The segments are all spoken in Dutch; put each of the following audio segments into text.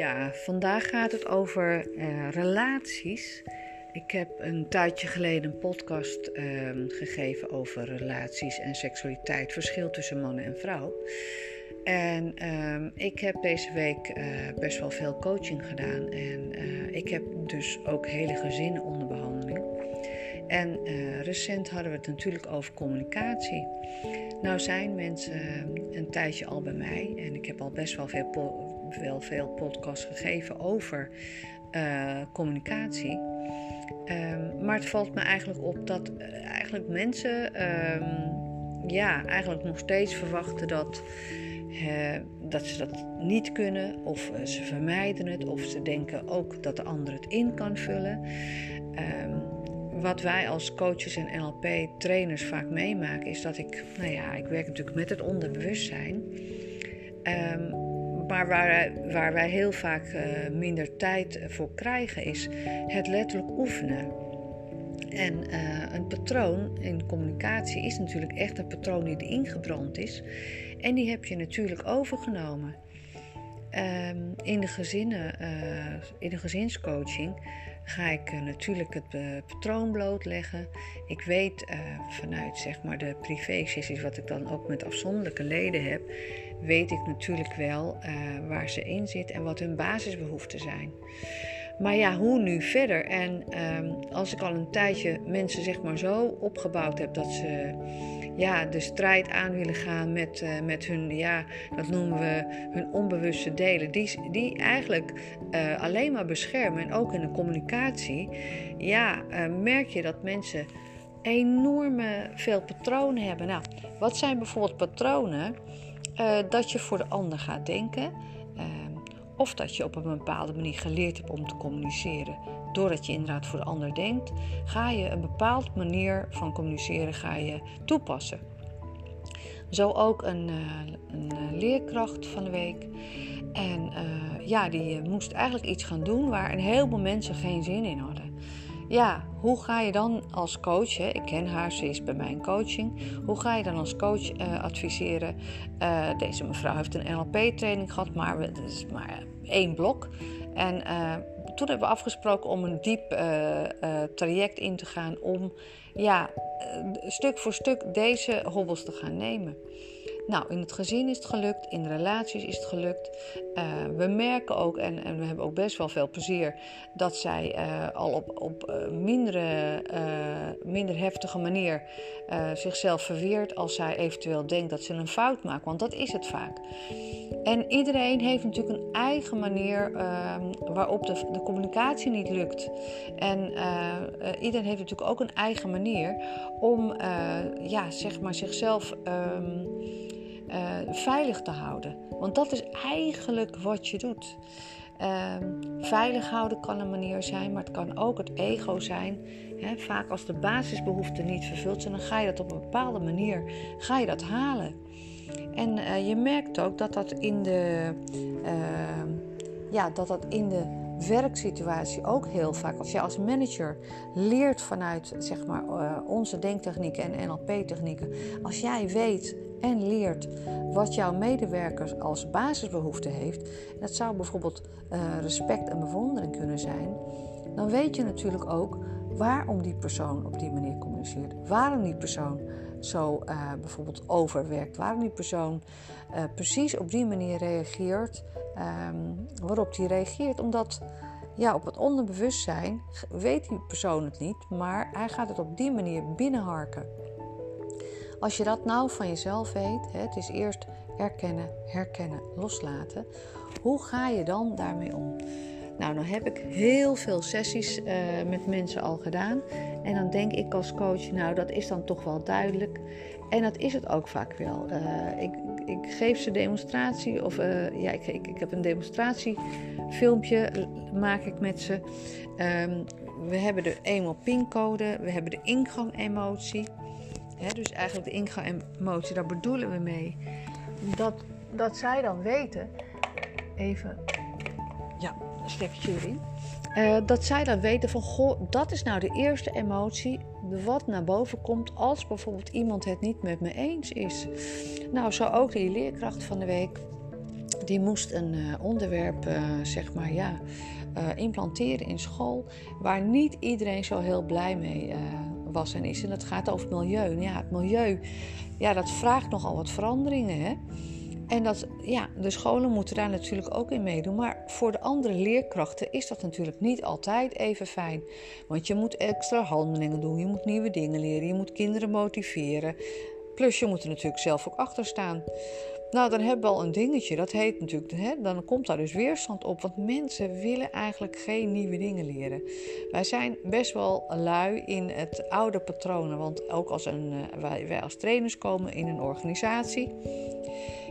Ja, vandaag gaat het over uh, relaties. Ik heb een tijdje geleden een podcast uh, gegeven over relaties en seksualiteit, verschil tussen mannen en vrouw. En uh, ik heb deze week uh, best wel veel coaching gedaan en ik heb dus ook hele gezinnen onder behandeling. En recent hadden we het natuurlijk over communicatie. Nou zijn mensen een tijdje al bij mij en ik heb al best wel veel wel veel podcasts gegeven over uh, communicatie. Um, maar het valt me eigenlijk op dat uh, eigenlijk mensen um, ja, eigenlijk nog steeds verwachten dat, uh, dat ze dat niet kunnen, of ze vermijden het, of ze denken ook dat de ander het in kan vullen. Um, wat wij als coaches en NLP-trainers vaak meemaken, is dat ik, nou ja, ik werk natuurlijk met het onderbewustzijn. Maar waar, waar wij heel vaak uh, minder tijd voor krijgen, is het letterlijk oefenen. En uh, een patroon in communicatie is natuurlijk echt een patroon die ingebrand is. En die heb je natuurlijk overgenomen. Um, in, de gezinnen, uh, in de gezinscoaching ga ik uh, natuurlijk het uh, patroon blootleggen. Ik weet vanuit zeg maar, de privé-sessies, wat ik dan ook met afzonderlijke leden heb, weet ik natuurlijk wel waar ze in zit en wat hun basisbehoeften zijn. Maar ja, hoe nu verder? En um, als ik al een tijdje mensen zeg maar zo opgebouwd heb dat ze ja, de strijd aan willen gaan met, uh, met hun, ja, dat noemen we hun onbewuste delen, die, die eigenlijk uh, alleen maar beschermen en ook in de communicatie, ja, merk je dat mensen enorme veel patronen hebben. Nou, wat zijn bijvoorbeeld patronen? Dat je voor de ander gaat denken. Of dat je op een bepaalde manier geleerd hebt om te communiceren. Doordat je inderdaad voor de ander denkt, ga je een bepaalde manier van communiceren ga je toepassen. Zo ook een, uh, een leerkracht van de week. En ja, die moest eigenlijk iets gaan doen waar een heleboel mensen geen zin in hadden ja, hoe ga je dan als coach, ik ken haar, ze is bij mijn coaching, hoe ga je dan als coach adviseren? Deze mevrouw heeft een NLP-training gehad, maar het is maar één blok. En toen hebben we afgesproken om een diep traject in te gaan om ja, stuk voor stuk deze hobbels te gaan nemen. Nou, in het gezin is het gelukt, in relaties is het gelukt. Uh, we merken ook, en, en, we hebben ook best wel veel plezier, dat zij uh, al op, op uh, mindere, minder heftige manier zichzelf verweert als zij eventueel denkt dat ze een fout maakt. Want dat is het vaak. En iedereen heeft natuurlijk een eigen manier ehm, waarop de, de, communicatie niet lukt. En iedereen heeft natuurlijk ook een eigen manier om ja, zeg maar zichzelf. Um, uh, veilig te houden. Want dat is eigenlijk wat je doet. Uh, veilig houden kan een manier zijn, maar het kan ook het ego zijn. vaak als de basisbehoeften niet vervuld zijn, dan ga je dat op een bepaalde manier ga je dat halen. En uh, je merkt ook dat dat in de, ehm, ja, dat dat in de werksituatie ook heel vaak. Als je als manager leert vanuit zeg maar, uh, onze denktechnieken en NLP-technieken. Als jij weet en leert wat jouw medewerker als basisbehoefte heeft. Dat zou bijvoorbeeld uh, respect en bewondering kunnen zijn. Dan weet je natuurlijk ook waarom die persoon op die manier communiceert. Waarom die persoon zo uh, bijvoorbeeld overwerkt. Waarom die persoon precies op die manier reageert um, waarop die reageert. Omdat ja, op het onderbewustzijn weet die persoon het niet, maar hij gaat het op die manier binnenharken. Als je dat nou van jezelf weet, het is eerst erkennen, herkennen, loslaten. Hoe ga je dan daarmee om? Nou, dan heb ik heel veel sessies uh, met mensen al gedaan. En dan denk ik als coach, nou, dat is dan toch wel duidelijk. En dat is het ook vaak wel. Uh, ik, ik, geef ze demonstratie, of uh, ja, ik, ik, ik, heb een demonstratiefilmpje, maak ik met ze. Um, we hebben de emo pincode, we hebben de ingang emotie dus eigenlijk de ingang emotie, daar bedoelen we mee. Dat, dat zij dan weten, even, ja, een stekje erin. Uh, dat zij dan weten van, goh, dat is nou de eerste emotie wat naar boven komt als bijvoorbeeld iemand het niet met me eens is. Nou, zo ook die leerkracht van de week. die moest een onderwerp, zeg maar, ja, implanteren in school, waar niet iedereen zo heel blij mee was en is. En dat gaat over het milieu. ja, het milieu, ja, dat vraagt nogal wat veranderingen, hè. En dat, ja, de scholen moeten daar natuurlijk ook in meedoen. Maar voor de andere leerkrachten is dat natuurlijk niet altijd even fijn. Want je moet extra handelingen doen, je moet nieuwe dingen leren, je moet kinderen motiveren. Plus je moet er natuurlijk zelf ook achter staan. Nou, dan hebben we al een dingetje. Dat heet natuurlijk, hè, dan komt daar dus weerstand op. Want mensen willen eigenlijk geen nieuwe dingen leren. Wij zijn best wel lui in het oude patronen. Want ook als een, eh, wij, wij als trainers komen in een organisatie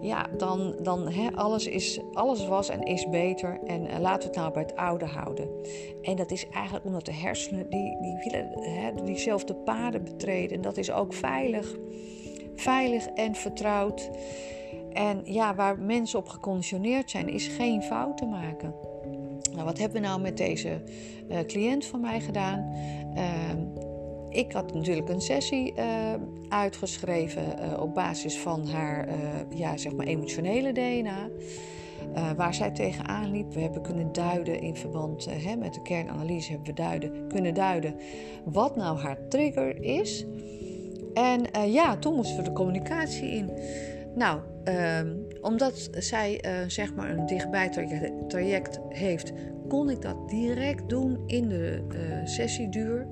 ja, dan, dan alles, is, alles was en is beter. En uh, laten we het nou bij het oude houden. En dat is eigenlijk omdat de hersenen, die, die willen diezelfde paden betreden. En dat is ook veilig. Veilig en vertrouwd. En ja, waar mensen op geconditioneerd zijn, is geen fouten maken. Nou, wat hebben we nou met deze uh, cliënt van mij gedaan? Uh, ik had natuurlijk een sessie uh, uitgeschreven uh, op basis van haar uh, ja, zeg maar emotionele DNA. waar zij tegenaan liep. We hebben kunnen duiden in verband hè, met de kernanalyse hebben we duiden, kunnen duiden wat nou haar trigger is. En ja, toen moesten we de communicatie in. Nou, ehm, omdat zij zeg maar een dichtbij traject heeft, kon ik dat direct doen in de sessieduur.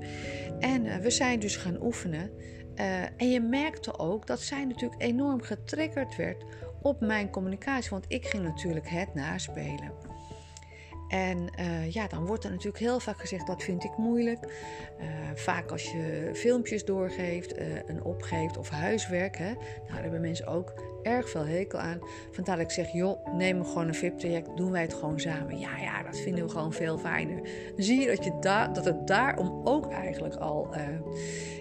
En uh, we zijn dus gaan oefenen. Uh, en je merkte ook dat zij natuurlijk enorm getriggerd werd op mijn communicatie. Want ik ging natuurlijk het naspelen. En uh, ja, dan wordt er natuurlijk heel vaak gezegd dat vind ik moeilijk. Uh, vaak als je filmpjes doorgeeft, uh, een opgeeft of huiswerk, hè, daar hebben mensen ook erg veel hekel aan. Vandaar dat ik zeg, joh, neem me gewoon een VIP-traject, doen wij het gewoon samen. Ja, ja, dat vinden we gewoon veel fijner. Dan zie je dat, je da dat het daarom ook eigenlijk al...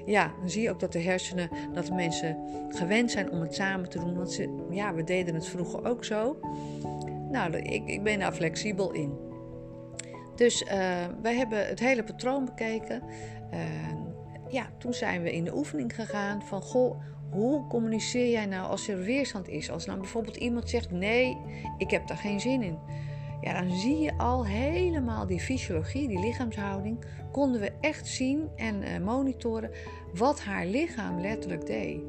ja, dan zie je ook dat de hersenen, dat de mensen gewend zijn om het samen te doen. Want ze, ja, we deden het vroeger ook zo. Nou, ik, ik ben daar flexibel in. Dus uh, wij hebben het hele patroon bekeken. Ja, toen zijn we in de oefening gegaan van goh, hoe communiceer jij nou als er weerstand is? Als nou bijvoorbeeld iemand zegt nee, ik heb daar geen zin in. Ja, dan zie je al helemaal die fysiologie, die lichaamshouding, konden we echt zien en uh, monitoren wat haar lichaam letterlijk deed.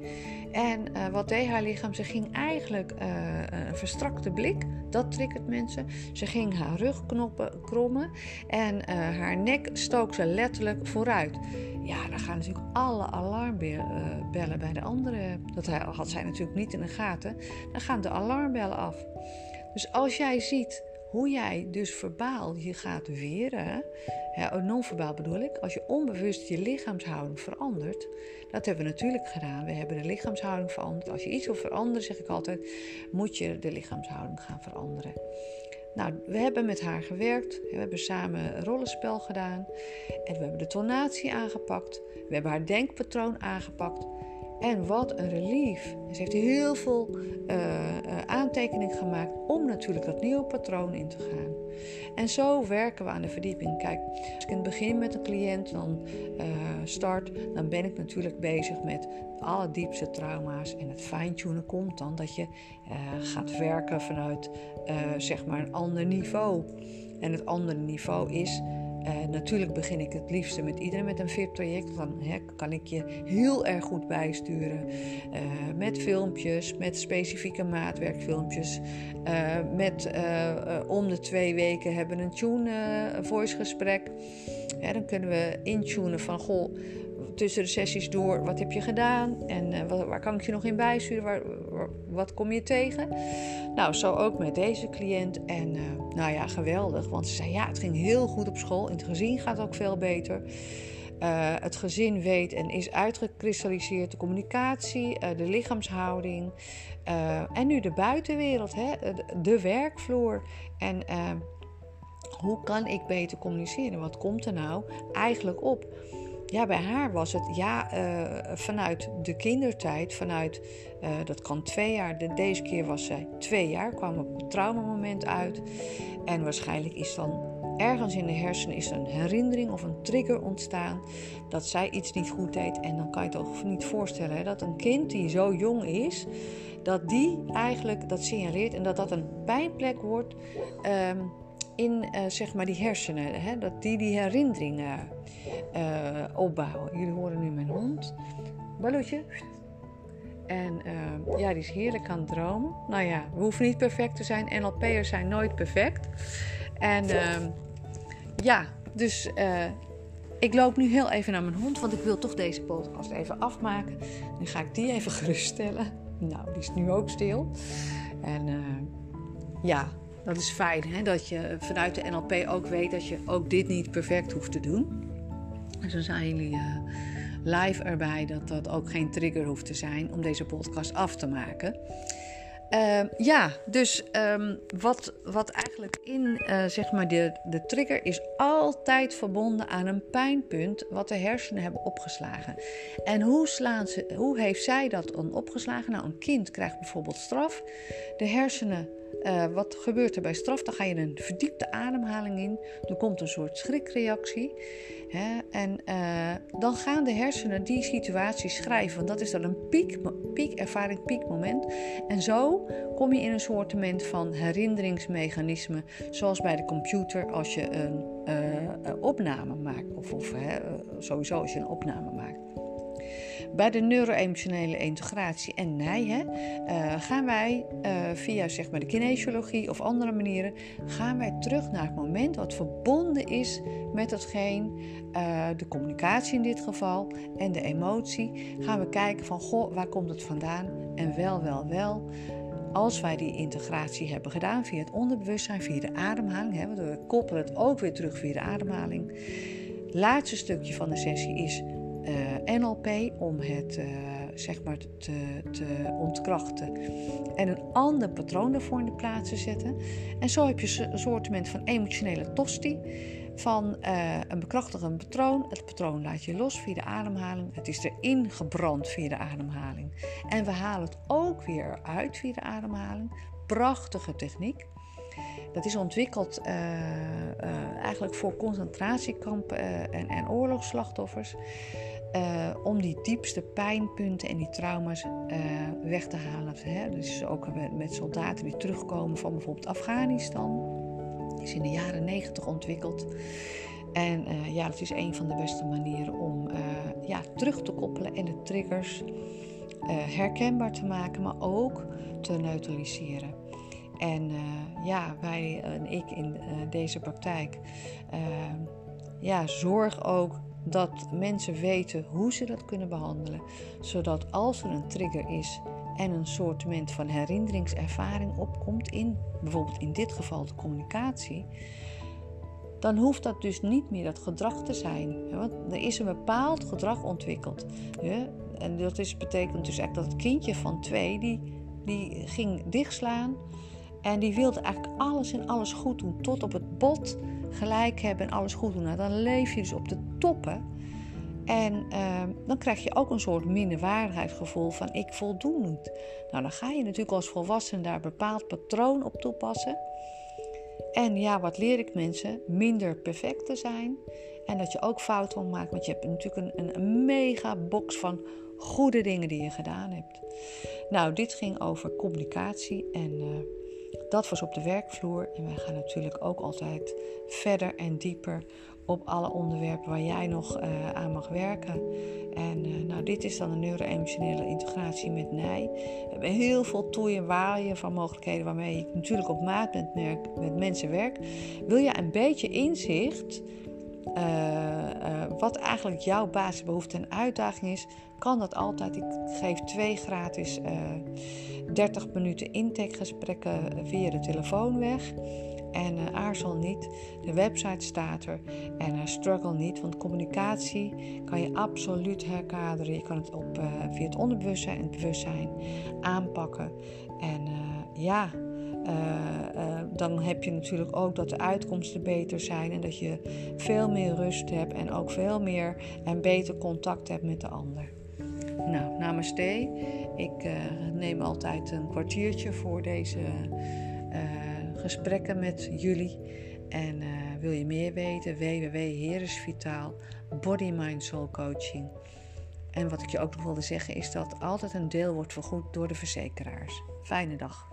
En uh, wat deed haar lichaam? Ze ging eigenlijk uh, een verstrakte blik, dat triggert mensen. Ze ging haar rug knoppen, krommen en uh, haar nek stook ze letterlijk vooruit. Ja, dan gaan natuurlijk alle alarmbellen bij de andere. Dat had zij natuurlijk niet in de gaten. Dan gaan de alarmbellen af. Dus als jij ziet hoe jij dus verbaal je gaat weren, oh, non-verbaal bedoel ik, als je onbewust je lichaamshouding verandert, dat hebben we natuurlijk gedaan. We hebben de lichaamshouding veranderd. Als je iets wil veranderen, zeg ik altijd, moet je de lichaamshouding gaan veranderen. Nou, we hebben met haar gewerkt. We hebben samen rollenspel gedaan. En we hebben de tonatie aangepakt. We hebben haar denkpatroon aangepakt. En wat een relief. Ze heeft heel veel uh, aantekeningen gemaakt om natuurlijk dat nieuwe patroon in te gaan. En zo werken we aan de verdieping. Kijk, als ik in het begin met een cliënt dan uh, start, dan ben ik natuurlijk bezig met de allerdiepste trauma's. En het fine-tunen komt dan dat je gaat werken vanuit zeg maar een ander niveau. En het andere niveau is uh, natuurlijk begin ik het liefste met iedereen met een VIP-traject. Dan hè, kan ik je heel erg goed bijsturen. Uh, met filmpjes, met specifieke maatwerkfilmpjes. Uh, met om de twee weken hebben een tune voice gesprek. Ja, dan kunnen we intunen van goh tussen de sessies door, wat heb je gedaan en uh, waar kan ik je nog in bijsturen, waar, wat kom je tegen? Nou, zo ook met deze cliënt en uh, nou ja, geweldig, want ze zei ja, het ging heel goed op school, in het gezin gaat het ook veel beter. Uh, het gezin weet en is uitgekristalliseerd, de communicatie, de lichaamshouding en nu de buitenwereld, hè, de werkvloer. En hoe kan ik beter communiceren? Wat komt er nou eigenlijk op? Ja, bij haar was het ja, uh, vanuit de kindertijd, vanuit, uh, dat kan twee jaar, de, deze keer was zij twee jaar, kwam op het traumamoment uit. En waarschijnlijk is dan ergens in de hersenen is een herinnering of een trigger ontstaan dat zij iets niet goed deed. En dan kan je toch niet voorstellen dat een kind die zo jong is, dat die eigenlijk dat signaleert en dat dat een pijnplek wordt ehm, in uh, zeg maar die hersenen. Hè, dat die die herinneringen uh, opbouwen. Jullie horen nu mijn hond. Balloetje. En uh, ja, die is heerlijk aan het dromen. Nou ja, we hoeven niet perfect te zijn. NLP'ers zijn nooit perfect. En ehm, ja, dus uh, ik loop nu heel even naar mijn hond, want ik wil toch deze podcast even afmaken. Nu ga ik die even geruststellen. Nou, die is nu ook stil. En ja, dat is fijn hè, dat je vanuit de NLP ook weet dat je ook dit niet perfect hoeft te doen. En zo zijn jullie uh, live erbij dat dat ook geen trigger hoeft te zijn om deze podcast af te maken. Uh, ja, dus um, wat, wat eigenlijk in uh, zeg maar de, de trigger is altijd verbonden aan een pijnpunt wat de hersenen hebben opgeslagen. En hoe, slaan ze, hoe heeft zij dat dan opgeslagen? Nou, een kind krijgt bijvoorbeeld straf. De hersenen uh, wat gebeurt er bij straf? Dan ga je een verdiepte ademhaling in. Er komt een soort schrikreactie. Hè? En uh, dan gaan de hersenen die situatie schrijven. Want dat is dan een piek, piekervaring, piekmoment. En zo kom je in een soort van herinneringsmechanisme. Zoals bij de computer als je een uh, opname maakt. Of, of sowieso als je een opname maakt. Bij de neuro-emotionele integratie en NIJ uh, gaan wij uh, via zeg maar, de kinesiologie of andere manieren gaan wij terug naar het moment wat verbonden is met hetgeen, uh, de communicatie in dit geval en de emotie. Gaan we kijken van goh, waar komt het vandaan en wel, wel, wel als wij die integratie hebben gedaan via het onderbewustzijn, via de ademhaling, hè, we koppelen het ook weer terug via de ademhaling. Laatste stukje van de sessie is uh, NLP om het uh, zeg maar te, te, ontkrachten en een ander patroon ervoor in de plaats te zetten. En zo heb je een soort van emotionele tosti van uh, een bekrachtigend patroon. Het patroon laat je los via de ademhaling. Het is erin gebrand via de ademhaling. En we halen het ook weer uit via de ademhaling. Prachtige techniek. Dat is ontwikkeld eigenlijk voor concentratiekampen en, en oorlogsslachtoffers. Uh, om die diepste pijnpunten en die trauma's uh, weg te halen. Hè? Dus ook met, soldaten die terugkomen van bijvoorbeeld Afghanistan. is in de jaren negentig ontwikkeld. En uh, ja, dat is een van de beste manieren om ja, terug te koppelen en de triggers herkenbaar te maken, maar ook te neutraliseren. En ja, wij en ik in deze praktijk ja, zorg ook dat mensen weten hoe ze dat kunnen behandelen, zodat als er een trigger is en een soort van herinneringservaring opkomt in bijvoorbeeld in dit geval de communicatie, dan hoeft dat dus niet meer dat gedrag te zijn. Want er is een bepaald gedrag ontwikkeld. En dat is, betekent dus eigenlijk dat het kindje van twee, die, die ging dichtslaan en die wilde eigenlijk alles en alles goed doen, tot op het bot gelijk hebben en alles goed doen. Nou, dan leef je dus op de toppen. En uh, dan krijg je ook een soort minderwaardigheidsgevoel van ik voldoen niet. Nou, dan ga je natuurlijk als volwassene daar een bepaald patroon op toepassen. En ja, wat leer ik mensen? Minder perfect te zijn. En dat je ook fouten maakt. Want je hebt natuurlijk een, een mega box van goede dingen die je gedaan hebt. Nou, dit ging over communicatie en... Uh, dat was op de werkvloer en wij gaan natuurlijk ook altijd verder en dieper op alle onderwerpen waar jij nog uh, aan mag werken. En uh, nou, dit is dan een neuro-emotionele integratie met NIJ. We hebben heel veel toeien waaien van mogelijkheden waarmee ik natuurlijk op maat met, met mensen werk. Wil je een beetje inzicht uh, wat eigenlijk jouw basisbehoefte en uitdaging is, kan dat altijd. Ik geef twee gratis 30 minuten intakegesprekken via de telefoon weg. En uh, aarzel niet, de website staat er. En uh, struggle niet, want communicatie kan je absoluut herkaderen. Je kan het op, uh, via het onderbewustzijn en het bewustzijn aanpakken. En ja, dan heb je natuurlijk ook dat de uitkomsten beter zijn. En dat je veel meer rust hebt en ook veel meer en beter contact hebt met de ander. Nou, namaste. Ik neem altijd een kwartiertje voor deze gesprekken met jullie. En wil je meer weten? www.heresvitaal Body Mind Soul Coaching. En wat ik je ook nog wilde zeggen is dat altijd een deel wordt vergoed door de verzekeraars. Fijne dag.